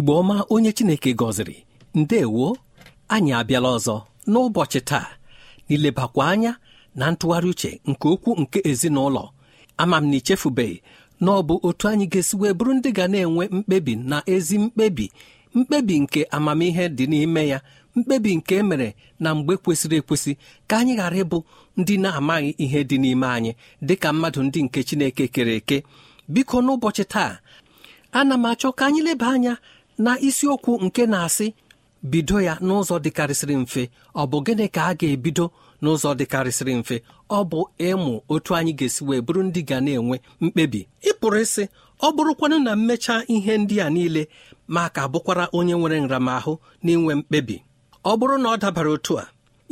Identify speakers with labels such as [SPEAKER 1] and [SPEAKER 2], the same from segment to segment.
[SPEAKER 1] Igbo ọma onye chineke gọziri. Ndewo anyị abịala ọzọ. N'ụbọchị taa n'ilebakwa anya na ntụgharị uche nke okwu nke ezinụlọ. Ama m na ichefubeghị na ọ bụ otu anyị ga-esi wee bụrụ ndị ga na-enwe mkpebi na ezi mkpebi. Mkpebi nke amamihe dị n'ime ya. Mkpebi nke emere na mgbe kwesịrị ekwesị ka anyị ghara ịbụ ndị na-amaghị ihe dị n'ime anyị dị ka mmadụ ndị nke chineke kere eke. Biko n'ụbọchị taa ana m achọ ka anyị leba anya na isiokwu nke na-asị bido ya n'ụzọ dịkarịsịrị mfe. Ọ bụ gịnị ka a ga-ebido n'ụzọ dịkarịsịrị mfe? Ọ bụ ịmụ otu anyị ga-esi wee bụrụ ndị ga na-enwe mkpebi. Ị pụrụ ịsị ọ bụrụkwanụ na mmecha ihe ndị a niile ma ka bụkwara onye nwere nramahụ n'inwe mkpebi. Ọ bụrụ na ọ dabara otu a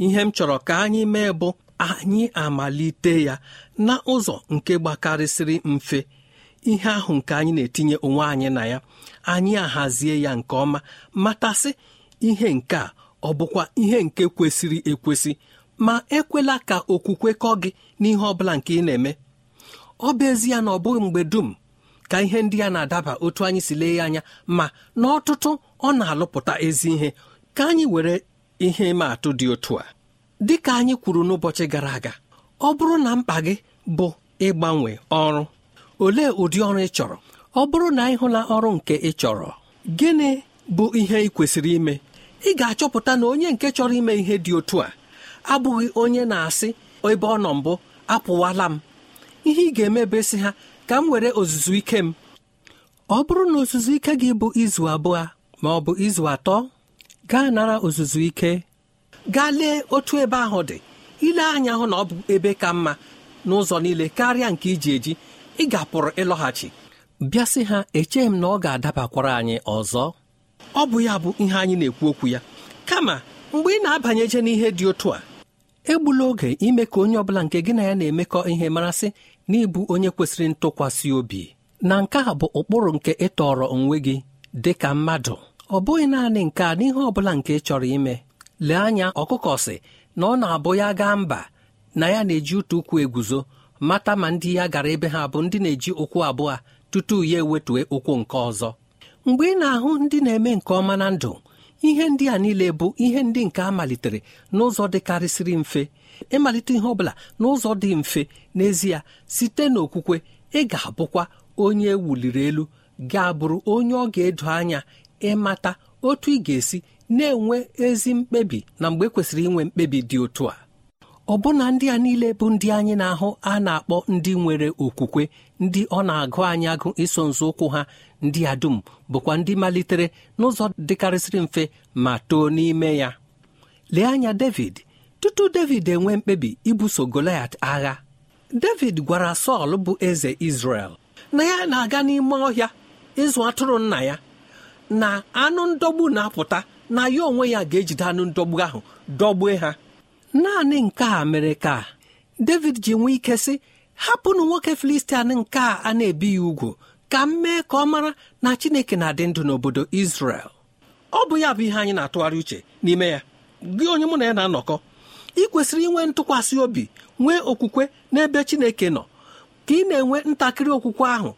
[SPEAKER 1] ihe m chọrọ ka anyị mee bụ anyị amalite ya na ụzọ nke gbakarịsịrị mfe. Ihe ahụ nke anyị na-etinye onwe anyị na ya anyị ahazie ya nke ọma matasị ihe nke a ọ bụkwa ihe nke kwesịrị ekwesị. Ma ekwela ka okwukwe kọ gị n'ihe ọ bụla nke ị na-eme. Ọ bụ ezie na ọ bụghị mgbe dum ka ihe ndị a na-adaba otu anyị si lee ya anya ma n'ọtụtụ ọ na-alụpụta ezi ihe ka anyị were ihe ịma atụ dị otu a. Dị ka anyị kwuru n'ụbọchị gara aga ọ bụrụ na mkpa gị bụ ịgbanwe ọrụ olee ụdị ọrụ ị chọrọ? Ọ bụrụ na ị hụla ọrụ nke ị chọrọ gịnị bụ ihe ị kwesịrị ime? Ị ga-achọpụta na onye nke chọrọ ime ihe dị otu a abụghị onye na-asị ebe ọ nọ mbụ apụwala m. Ihe ị ga-emebe sị ha ka m were ozuzu ike m. Ọ bụrụ na ozuzu ike gị bụ izu abụọ ma ọ bụ izu atọ gaa nara ozuzu ike. Gaa lee otu ebe ahụ dị. Ile anya hụ na ọ bụ ebe ka mma n'ụzọ niile karịa nke iji eji. Ị ga-apụrụ ịlọghachi. Bịa sị ha echeghị m na ọ ga-adabakwara anyị ọzọ. Ọ bụ ya bụ ihe anyị na-ekwu okwu ya. Kama mgbe ị na-abanyeje n'ihe dị otu a egbula oge ime ka onye ọbụla nke gị na ya na-emekọ ihe marasị na ịbụ onye kwesịrị ntụkwasị obi. Na nke a bụ ụkpụrụ nke ịtọrọ onwe gị dị ka mmadụ. Ọ bụghị naanị nke a n'ihe ọ bụla nke chọrọ ime. Lee anya ọkụkọ si na ọ na-abụ ya gaa mba na ya na-eji ụtụ ụkwụ eguzo. Mata ma ndị ya gara ebe ha bụ ndị na-eji ụkwụ abụọ tutu ya ewetue ụkwụ nke ọzọ. Mgbe ị na-ahụ ndị na-eme nke ọma na ndụ ihe ndị a niile bụ ihe ndị nke a malitere n'ụzọ dịkarịsịrị mfe. Ịmalite ihe ọ bụla n'ụzọ dị mfe n'ezie site n'okwukwe ị ga-abụkwa onye ewuliri elu ga-abụrụ onye ọ ga-edo anya ịmata otu ị ga-esi na-enwe ezi mkpebi na mgbe kwesịrị inwe mkpebi dị otu a. ọbụna ndị a niile bụ ndị anyị na-ahụ a na-akpọ ndị nwere okwukwe ndị ọ na-agụ anyị agụ iso nzọụkwụ ha ndị a dum bụkwa ndị malitere n'ụzọ dịkarịsịrị mfe ma too n'ime ya. Lee anya David. Tutu David enwe mkpebi ibuso Goliat agha David gwara Sọl bụ eze Izrel na ya na-aga n'ime ọhịa ịzụ atụrụ nna ya na anụ ndọgbu na-apụta na ya onwe ya ga-ejide anụ ndọgbu ahụ dọgbue ha. Naanị nke a mere ka David ji nwee ike sị hapụnụ nwoke Filistian nke a a na-ebi ya ugwu ka m mee ka ọ mara na Chineke na-adị ndụ n'obodo Izrel ọ bụ ya bụ ihe anyị na-atụgharị uche n'ime ya. Gị onye mụ na ya na-anọkọ ị kwesịrị inwe ntụkwasị obi nwee okwukwe n'ebe Chineke nọ ka ị na-enwe ntakịrị okwukwe ahụ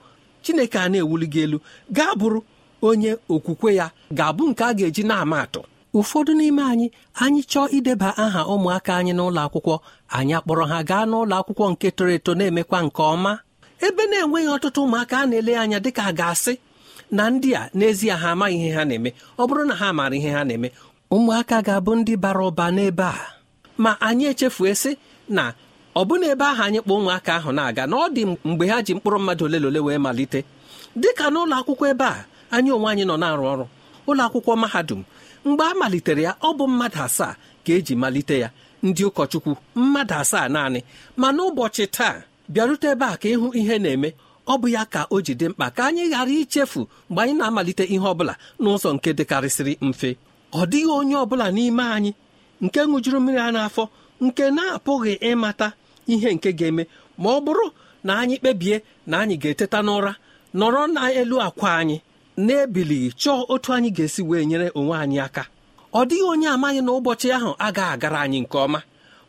[SPEAKER 1] Chineke a na-ewuli gị elu gaa bụrụ onye okwukwe ya ga-abụ nke a ga-eji na-ama atụ. Ụfọdụ n'ime anyị anyị chọọ ideba aha ụmụaka anyị n'ụlọ akwụkwọ. Anyị akpọrọ ha gaa n'ụlọ akwụkwọ nke toro eto na-emekwa nke ọma. Ebe na-enweghị ọtụtụ ụmụaka a na-ele anya dịka a ga-asị na ndị a n'ezie ha amaghị ihe ha na-eme. Ọ bụrụ na ha maara ihe ha na-eme ụmụaka ga-abụ ndị bara ụba n'ebe a. Ma anyị echefue sị na ọ bụ ebe ahụ anyị kpọ ụmụaka ahụ na-aga na ọ dị mgbe ha ji mkpụrụ mmadụ ole na ole wee malite. Dịka n'ụlọ akwụkwọ ebe a anyị onwe anyị nọ na-arụ ọrụ. Ụlọ akwụkwọ mahadum mgbe a malitere ya ọ bụ mmadụ asaa ka eji malite ya. Ndị ụkọchukwu mmadụ asaa naanị. Ma n'ụbọchị taa bịarute ebe a ka ịhụ ihe na-eme. Ọ bụ ya ka o ji dị mkpa ka anyị ghara ichefu mgbe anyị na-amalite ihe ọ bụla n'ụzọ nke dịkarịsịrị mfe. Ọ dịghị onye ọ bụla n'ime anyị nke ṅụjuru mmiri a n'afọ nke na-apụghị ịmata ihe nke ga-eme. Ma ọ bụrụ na anyị kpebie na anyị ga-eteta n'ụra nọrọ n'elu akwa anyị. Na-ebilighị chọọ otu anyị ga-esi wee nyere onwe anyị aka. Ọ dịghị onye amaghị na ụbọchị ahụ agaghị agara anyị nke ọma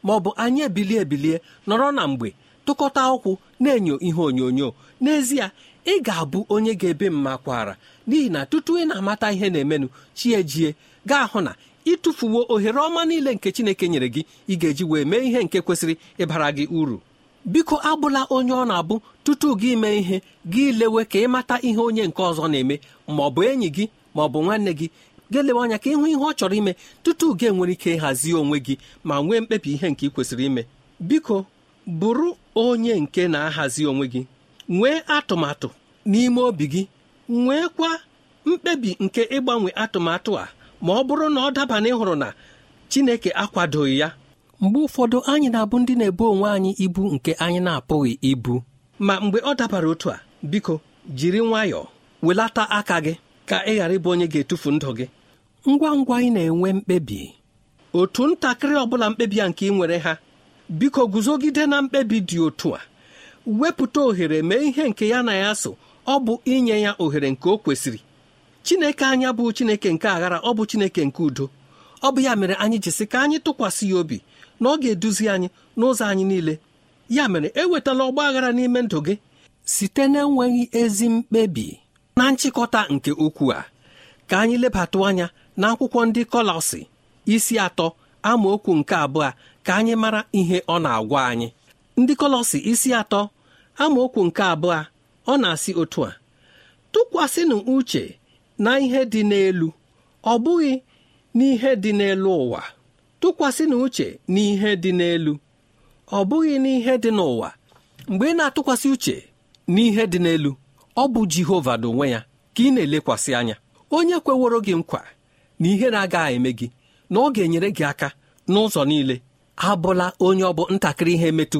[SPEAKER 1] ma ọ bụ anyị ebilie ebilie nọrọ na mgbe tụkọta ụkwụ na-enyo ihe onyonyo. N'ezie ị ga-abụ onye ga-ebe mma kwara n'ihi na tutu ị na-amata ihe na-emenụ chi ejie gaa hụ na ịtụfuwo ohere ọma niile nke Chineke nyere gị ị ga-eji wee mee ihe nke kwesịrị ịbara gị uru. Biko abụla onye ọ na-abụ tutu gị mee ihe gị lewe ka ịmata ihe onye nke ọzọ na-eme ma ọ bụ enyi gị ma ọ bụ nwanne gị. Ga-elewe anya ka ịhụ ihe ọ chọrọ ime tutu gị enwere ike ịhazi onwe gị ma nwee mkpebi ihe nke ị kwesịrị ime. Biko bụrụ onye nke na-ahazi onwe gị. Nwee atụmatụ n'ime obi gị. Nweekwa mkpebi nke ịgbanwe atụmatụ a ma ọ bụrụ na ọ daba na ịhụrụ na Chineke akwadoghị ya mgbe ụfọdụ anyị na-abụ ndị na-ebu onwe anyị ibu nke anyị na-apụghị ibu. Ma mgbe ọ dabara otu a biko jiri nwayọọ welata aka gị ka ị ghara ịbụ onye ga-etufu ndụ gị. Ngwa ngwa ị na-enwe mkpebi. Otu ntakịrị ọbụla mkpebi a nke ị nwere ha biko guzogide na mkpebi dị otu a. Wepụta ohere mee ihe nke ya na ya so ọ bụ inye ya ohere nke o kwesịrị. Chineke anya bụ Chineke nke aghara ọ bụ Chineke nke udo. Ọ bụ ya mere anyị jisi ka anyị tụkwasị ya obi. Na ọ ga-eduzi anyị n'ụzọ anyị niile. Ya mere ewetala ọgba aghara n'ime ndụ gị. Site na-enweghị ezi mkpebi na nchịkọta nke okwu a ka anyị lebatụ anya n'akwụkwọ ndị kọlọsi isi atọ amaokwu nke abụọ ka anyị mara ihe ọ na-agwa anyị. Ndị kọlọsi isi atọ amaokwu nke abụọ ọ na-asị otu a tụkwasịnụ uche na ihe dị n'elu. Ọ bụghị n'ihe dị n'elu ụwa. Tụkwasịnụ uche n'ihe dị n'elu. Ọ bụghị n'ihe dị n'ụwa. Mgbe ị na-atụkwasị uche n'ihe dị n'elu ọ bụ Jehova n'onwe ya ka ị na-elekwasị anya. Onye kweworo gị nkwa na ihe na-agaghị eme gị na ọ ga-enyere gị aka n'ụzọ niile abụla onye ọ bụ ntakịrị ihe metụ.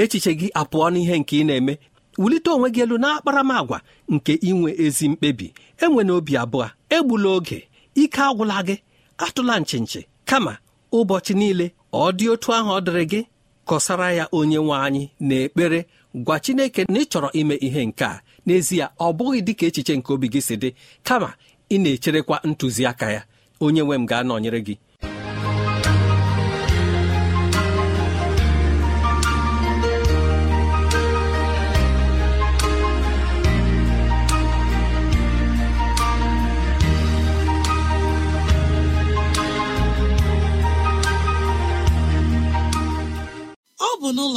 [SPEAKER 1] Echiche gị apụọ n'ihe nke ị na-eme. Wulite onwe gị elu n'akparamagwa nke inwe ezi mkpebi. Enwe na obi abụọ. Egbula oge. Ike agwụla gị. Atụla nchinchi kama ụbọchị niile ọ dị otu ahụ ọ dịrị gị kọsara ya onye nwe anyị na ekpere gwa chineke na ị chọrọ ime ihe nke a. N'ezie ọ bụghị dị ka echiche nke obi gị si dị kama ị na-echerekwa ntụziaka ya. Onye nwe m ga-anọnyere gị.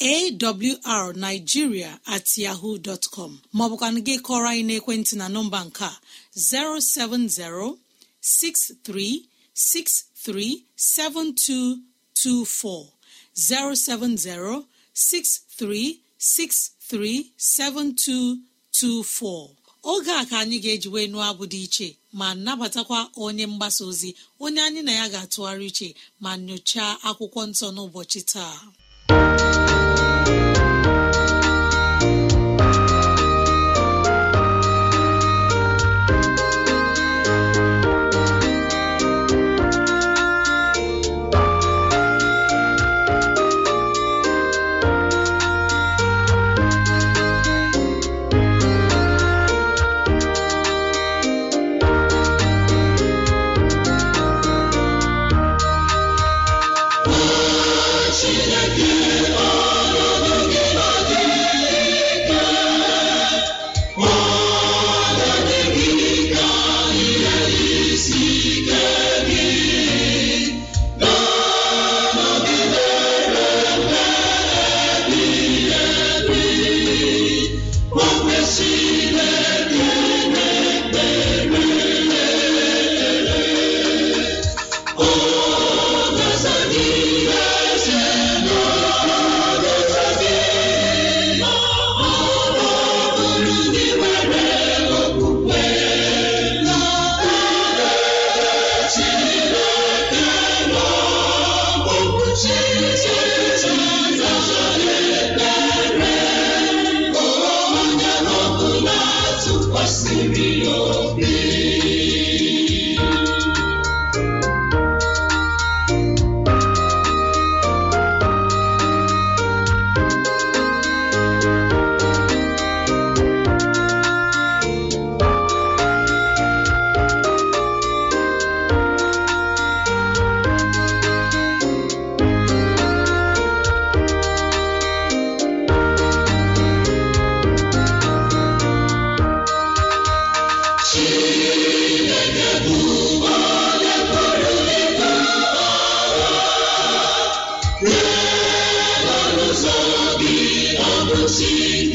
[SPEAKER 2] Awrnigeria at yahoo dọtcọm maọbụkwana gị kọrọ anyị n'ekwentị na nọmba nke a 070 63637224 070 63637224 oge a ka anyị ga-ejiwe nụọ abụ dị iche ma nabatakwa onye mgbasa ozi onye anyị na ya ga-atụgharị iche ma nyochaa akwụkwọ nsọ n'ụbọchị taa. Deus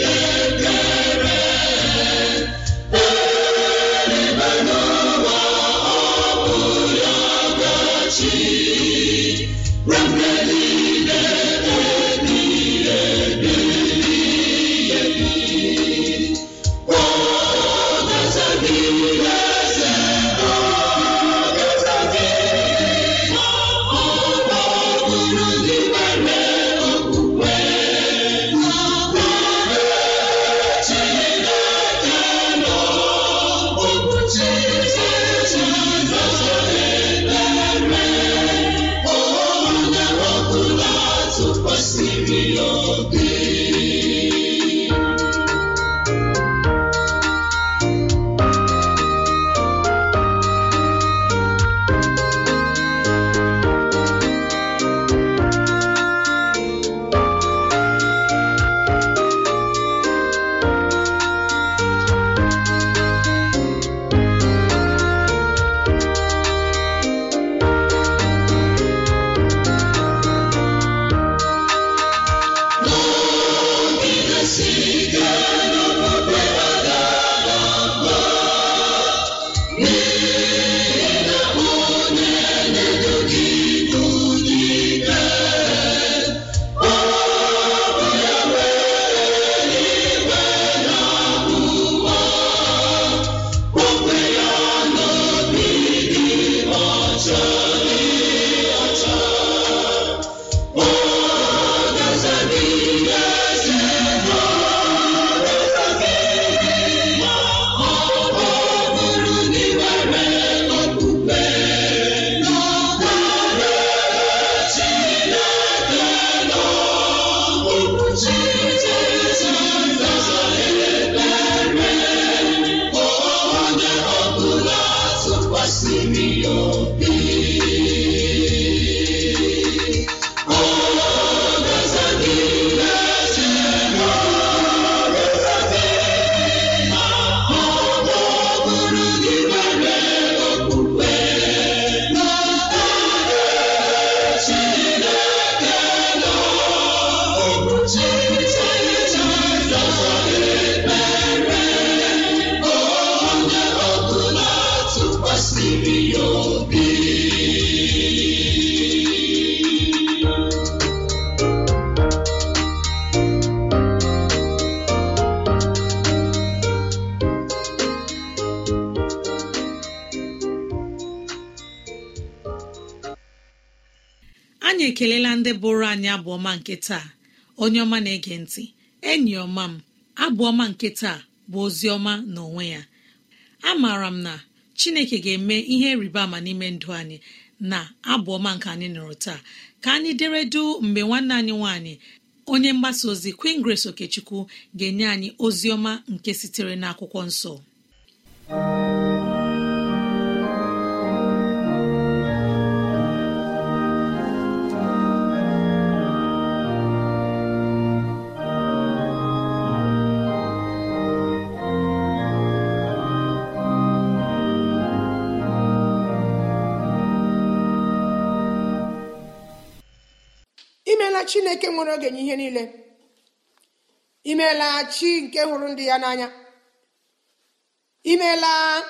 [SPEAKER 2] ekelela ndị bụrụ anyị abụọma nke taa. Onye ọma na-ege ntị enyi ọma m abụọma nke taa bụ ozi ọma n'onwe ya. Amaara m na chineke ga-eme ihe rịba ama n'ime ndụ anyị na abụọma nke anyị nụrụ taa. Ka anyị deredu mgbe nwanne anyị nwanyị onye mgbasa ozi Queen Grace Okechukwu ga-enye anyị ozi ọma nke sitere n'akwụkwọ nsọ.
[SPEAKER 3] Imeela chineke nwere oge nye ihe niile. Imeela chi nke hụrụ ndị ya n'anya. Imeela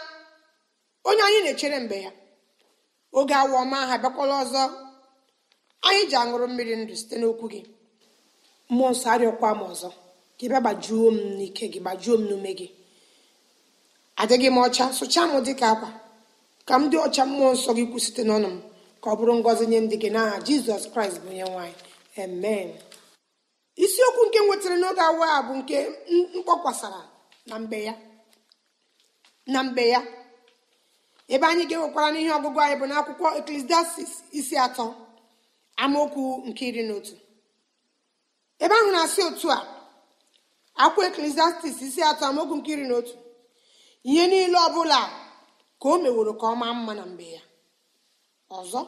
[SPEAKER 3] onye anyị na-echere mgbe ya. Oge awa ọma ha bịakwala ọzọ. Anyị ji aṅụrụ mmiri ndụ site n'okwu gị. Mmụọ nsọ arịọkwa m ọzọ. Gị bịa gbajuo m n'ike gị gbajuo m n'ume gị. Adịghị m ọcha sụchaa m dị ka akwa. Ka m dị ọcha mmụọ nsọ gị kwu site n'ọnụ m. Ka ọ bụrụ ngọzi nye ndị gị n'aha jizọs kraịst bụ onye nwaanyị amen. Isiokwu nke nwetara n'oge awa a bụ nke mkpọkwasara na mbe ya. Na mbe ya. Ebe anyị ga-enwekwara n'ihe ọgụgụ anyị bụ n'akwụkwọ eklesiastis isi atọ amaokwu nke iri na otu. Ebe ahụ na-asị otu a akwụkwọ eklesiastis isi atọ amaokwu nke iri na otu. Ihe niile ọ bụla ka o meworo ka ọ maa mma na mbe ya. Ọzọ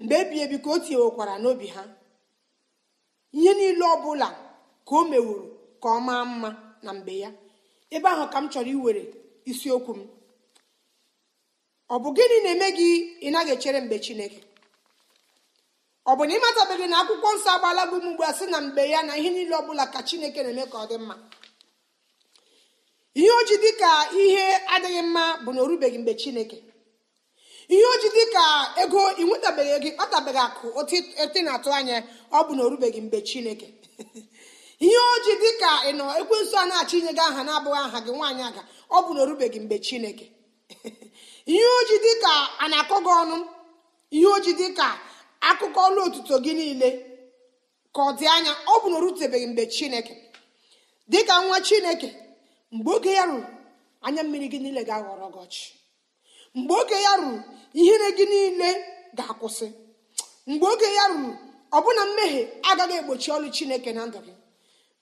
[SPEAKER 3] mgbe ebi ebi ka o tinyewekwara n'obi ha ihe niile ọ bụla ka o meworo ka ọ maa mma na mgbe ya. Ebe ahụ ka m chọrọ iwere isiokwu m. Ọ bụ gịnị na-eme gị ị naghị echere mgbe chineke? Ọ bụ na ịmatabeghị na akwụkwọ nsọ agbaala gị m ugbu a sị na mgbe ya na ihe niile ọ bụla ka chineke na-eme ka ọ dị mma? Ihe o ji dị ka ihe adịghị mma bụ na o rubeghị mgbe chineke. Ihe oji dị ka ego ị nwetabeghị ego ịkpatabeghị akụ otu na-atụ anya ọ bụ na o rubeghị mgbe chineke. Ihe oji dị ka ị nọ ekwensu na-achọ inye gị aha na-abụghị aha gị nwaanyị aga ọ bụ na o rubeghị mgbe chineke. Ihe oji dị ka a na-akọ gị ọnụ ihe oji dị ka akụkọ ọlụ otuto gị niile ka ọ dị anya ọ bụ na o rutebeghị mgbe chineke. Dị ka nwa chineke mgbe oge ya ruru anya mmiri gị niile ga-aghọrọ gị ọchị. Mgbe oge ya ruru ihere gị niile ga-akwụsị. Mgbe oge ya ruru ọbụna mmehie agaghị egbochi ọlụ chineke na ndụ gị.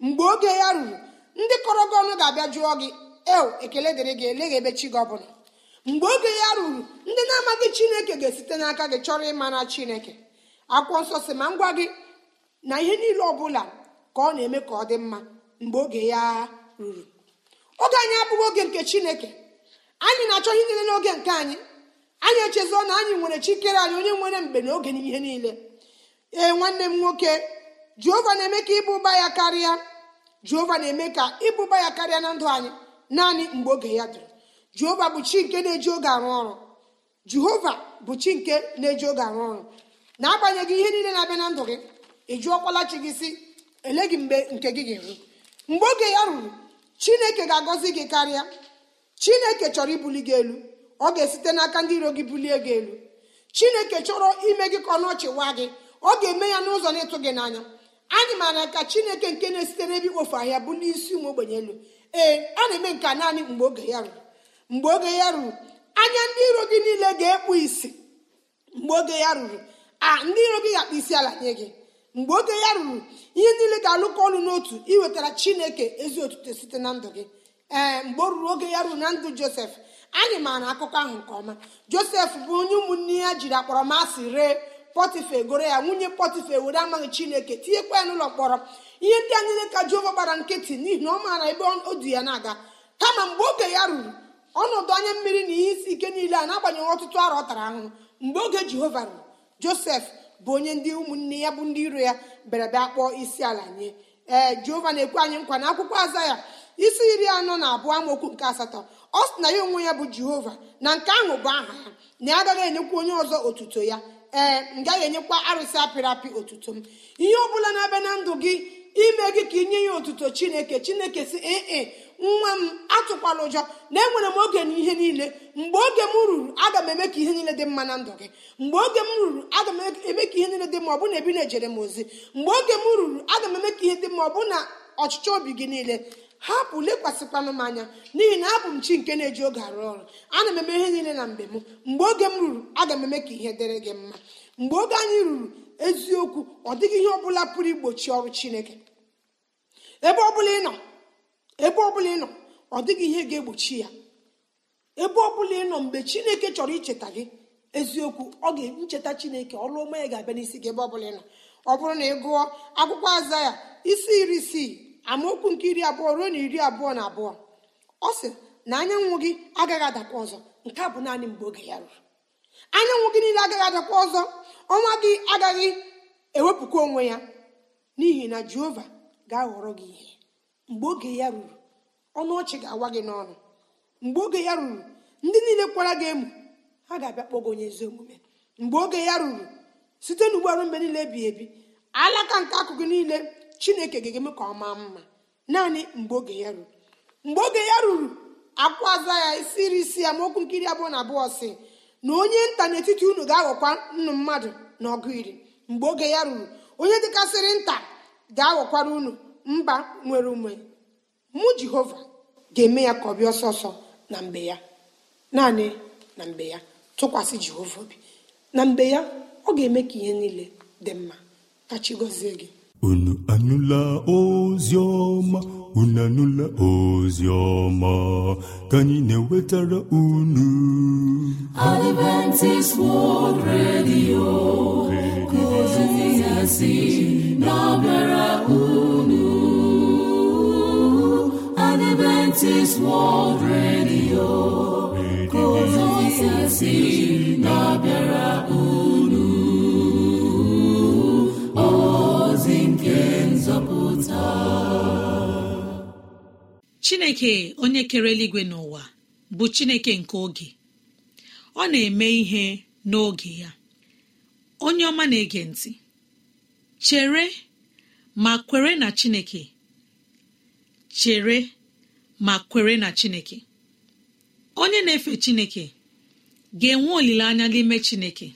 [SPEAKER 3] Mgbe oge ya ruru ndị kọrọ gị ọnụ ga-abịa jụọ gị eo ekele dịrị gị eleghị ebe chi gị ọbụla mgbe oge ya ruru ndị na-amaghị chineke ga-esite n'aka gị chọrọ ịmara chineke. Akwụkwọ nsọ si ma ngwa gị na ihe niile ọ bụla ka ọ na-eme ka ọ dị mma mgbe oge ya ruru. Oge anyị abụghị oge nke chineke. Anyị na-achọ ihe niile n'oge nke anyị. Anyị echezọ na anyị nwere chikere anyị onye nwere mgbe na oge n'ihe niile. Ee nwanne m nwoke jehova na-eme ka ịba ụba ya karịa. Jehova na-eme ka ịba ụba ya karịa na ndụ anyị naanị mgbe oge ya dịrị jehova bụ chi nke na-eji oge arụ ọrụ. Jehova bụ chi nke na-eji oge arụ ọrụ. Na-agbanyeghị ihe niile na-abịa na ndụ gị ị jụọkwala chi gị si eleghị mgbe nke gị ga-eru? Mgbe oge ya ruru chineke ga-agọzi gị karịa. Chineke chọrọ ibuli gị elu. Ọ ga-esite n'aka ndị iro gị bulie gị elu. Chineke chọrọ ime gị ka ọ n'ọchị wa gị. Ọ ga-eme ya n'ụzọ na-ịtụ gị n'anya. Anyị maara ka chineke nke na-esite n'ebe ikpofu ahịa bụ n'isi ụmụ ogbenye elu. Ee a na-eme nke naanị mgbe oge ya ruru. Mgbe oge ya ruru anya ndị iro gị niile ga-ekpu isi. Mgbe oge ya ruru a ndị iro gị ga-akpa isi ala nye gị. Mgbe oge ya ruru ihe niile ga-alụkọ ọnụ n'otu iwetara chineke ezi otuto site na ndụ gị. Ee mgbe o ruru oge ya ruru na ndụ josef anyị maara akụkọ ahụ nke ọma. Josef bụ onye ụmụnne ya jiri akpọrọmasị ree pọtifa egoro ya nwunye pọtifa were amaghị chineke tinyekwa ya n'ụlọ mkpọrọ. Ihe ndị a niile ka jehova gbara nkịtị n'ihi na ọ maara ebe o du ya na-aga. Kama mgbe oge ya ruru ọnọdụ anya mmiri na ihe isi ike niile a na-agbanyeghị ọtụtụ arọ ọ tara ahụhụ. Mgbe oge jehova ruru josef bụ onye ndị ụmụnne ya bụ ndị iro ya bịara bịa kpọọ isi ala nye. Ee jehova na-ekwe anyị nkwa na akwụkwọ aza ya isi iri anọ na abụọ amaokwu nke asatọ. Ọ sị na ya onwe ya bụ jehova na nke ahụ bụ aha ya na ya agaghị enyekwa onye ọzọ otuto ya. Ee m gaghị enyekwa arụsị apịrị apị otuto m. Ihe ọ bụla na-abịa na ndụ gị ime gị ka inye ya otuto chineke. Chineke si ee nwa m atụkwala ụjọ na enwere m oge na ihe niile. Mgbe oge m ruru aga m eme ka ihe niile dị mma na ndụ gị. Mgbe oge m ruru aga m eme ka ihe niile dị mma ọ bụ na ebi na-ejere m ozi. Mgbe oge m ruru aga m eme ka ihe dị mma ọ bụ na ọchịchọ obi gị niile. Hapụ lekwasịkwanụ m anya n'ihi na abụ m chi nke na-eji oge arụ ọrụ. Ana m eme ihe niile na mgbe m. Mgbe oge m ruru aga m eme ka ihe dịrị gị mma. Mgbe oge anyị ruru eziokwu ọ dịghị ihe ọbụla pụrụ igbochi ọrụ chineke. Ebe ọbụla ị nọ ebe ọbụla ị nọ ọ dịghị ihe ga-egbochi ya. Ebe ọbụla ị nọ mgbe chineke chọrọ icheta gị eziokwu ọ ga-ncheta chineke. Ọrụ ọma ya ga-abịa n'isi gị ebe ọbụla ị nọ. Ọ bụrụ na ị gụọ akwụkwọ aza ya isi iri isii. Amaokwu nke iri abụọ ruo na iri abụọ na abụọ. Ọ sị na anyanwụ gị agaghị adakwa ọzọ. Nke a bụ naanị mgbe oge ya ruru. Anyanwụ gị niile agaghị adakwa ọzọ. Ọnwa gị agaghị ewepụkwa onwe ya. N'ihi na jehova ga-aghọrọ gị ihe. Mgbe oge ya ruru ọnụ ọchị ga-awa gị n'ọnụ. Mgbe oge ya ruru ndị niile kwara gị emu ha ga-abịa kpọgo onye ezi omume. Mgbe oge ya ruru site n'ugbo ọrụ mgbe niile ebighị ebi alaka nke akụkụ niile chineke ga-eme ka ọ maa mma. Naanị mgbe oge ya ruru. Mgbe oge ya ruru akwụ aza ya isi iri isi ya ma okwu nkiri abụọ na abụọ si na onye nta n'etiti unu ga-aghọkwa nnu mmadụ na ọgụ iri. Mgbe oge ya ruru onye dịkasịrị nta ga-aghọkwara unu mba nwere ume. Mụ jehova ga-eme ya ka ọ bịa ọsọ ọsọ na mgbe ya. Naanị na mgbe ya. Tụkwasị jehova obi. Na mgbe ya ọ ga-eme ka ihe niile dị mma. Ka gọzie gị.
[SPEAKER 4] Unu anụla ozi ọma unu anụla ozi ọma ka anyị na-ewetara unu.
[SPEAKER 5] Adventist World Radio unu. Adventist World Radio kozizasi na-abịara unu.
[SPEAKER 2] Chineke onye kere eluigwe n'ụwa bụ chineke nke oge. Ọ na-eme ihe n'oge ya. Onye ọma na-ege ntị. Chere ma kwere na chineke. Chere ma kwere na chineke. Onye na-efe chineke ga-enwe olileanya n'ime chineke.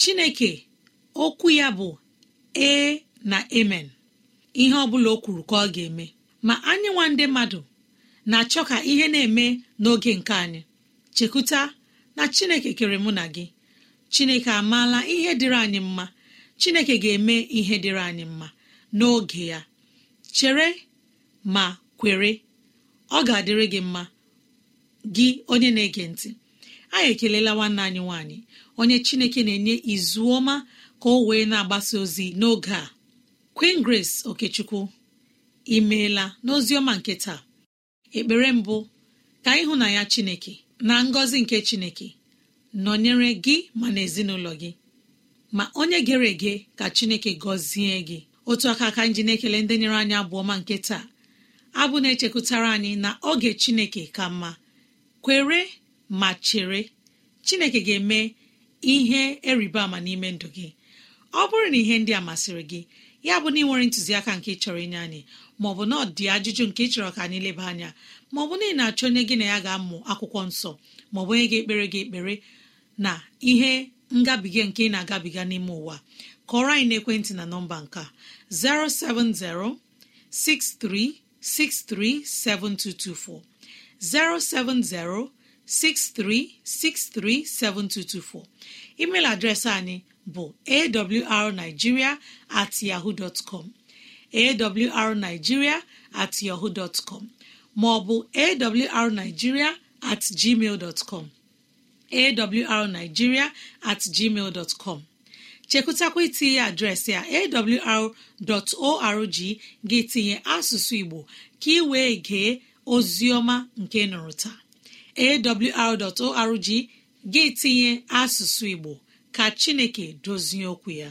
[SPEAKER 2] Chineke okwu ya bụ ee na amen ihe ọ bụla o kwuru ka ọ ga-eme. Ma anyị nwa ndị mmadụ na-achọ ka ihe na-eme n'oge nke anyị. Chekwuta na chineke kere mụ na gị. Chineke amaala ihe dịrị anyị mma. Chineke ga-eme ihe dịrị anyị mma n'oge ya. Chere ma kwere ọ ga-adịrị gị mma. Gị onye na-ege ntị anyị ekelela nwanne anyị nwanyị onye chineke na-enye izu ọma ka o wee na-agbasa ozi n'oge a. Queen Grace Okechukwu imeela n'oziọma nke taa. Ekpere mbụ ka ịhụnanya chineke na ngọzi nke chineke nọnyere gị ma na ezinụlọ gị. Ma onye gere ege ka chineke gọzie gị. Otu aka aka nji na-ekele ndị nyere anyị abụọ ma nke taa. Abụ na-echekwutara anyị na oge chineke ka mma. Kwere ma chere chineke ga-eme ihe eriba ama n'ime ndụ gị. Ọ bụrụ na ihe ndị a masịrị gị ya bụ na ị nwere ntụziaka nke chọrọ inye anyị maọbụ na ọ dị ajụjụ nke chọrọ ka anyị leba anya maọbụ na ị na-achọ onye gị na ya ga-amụ akwụkwọ nsọ maọbụ onye ga-ekpere gị ekpere na ihe ngabiga nke ị na-agabiga n'ime ụwa kọrọ anyị n'ekwentị na nọmba nke a 070 63637224 070 63637224 email adreesị anyị bụ awrnigeria at yahoo dot com. Awrnigeria at yahoo dot maọbụ awrnigeria at gmail dot com at gmail dot com. Chekụtakwa itinye adreesị a awr.org gị tinye asụsụ igbo ka ị wee gee oziọma nke nụrụ taa. Awr.org gị tinye asụsụ igbo ka chineke dozie okwu ya.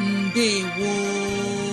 [SPEAKER 2] mbe woo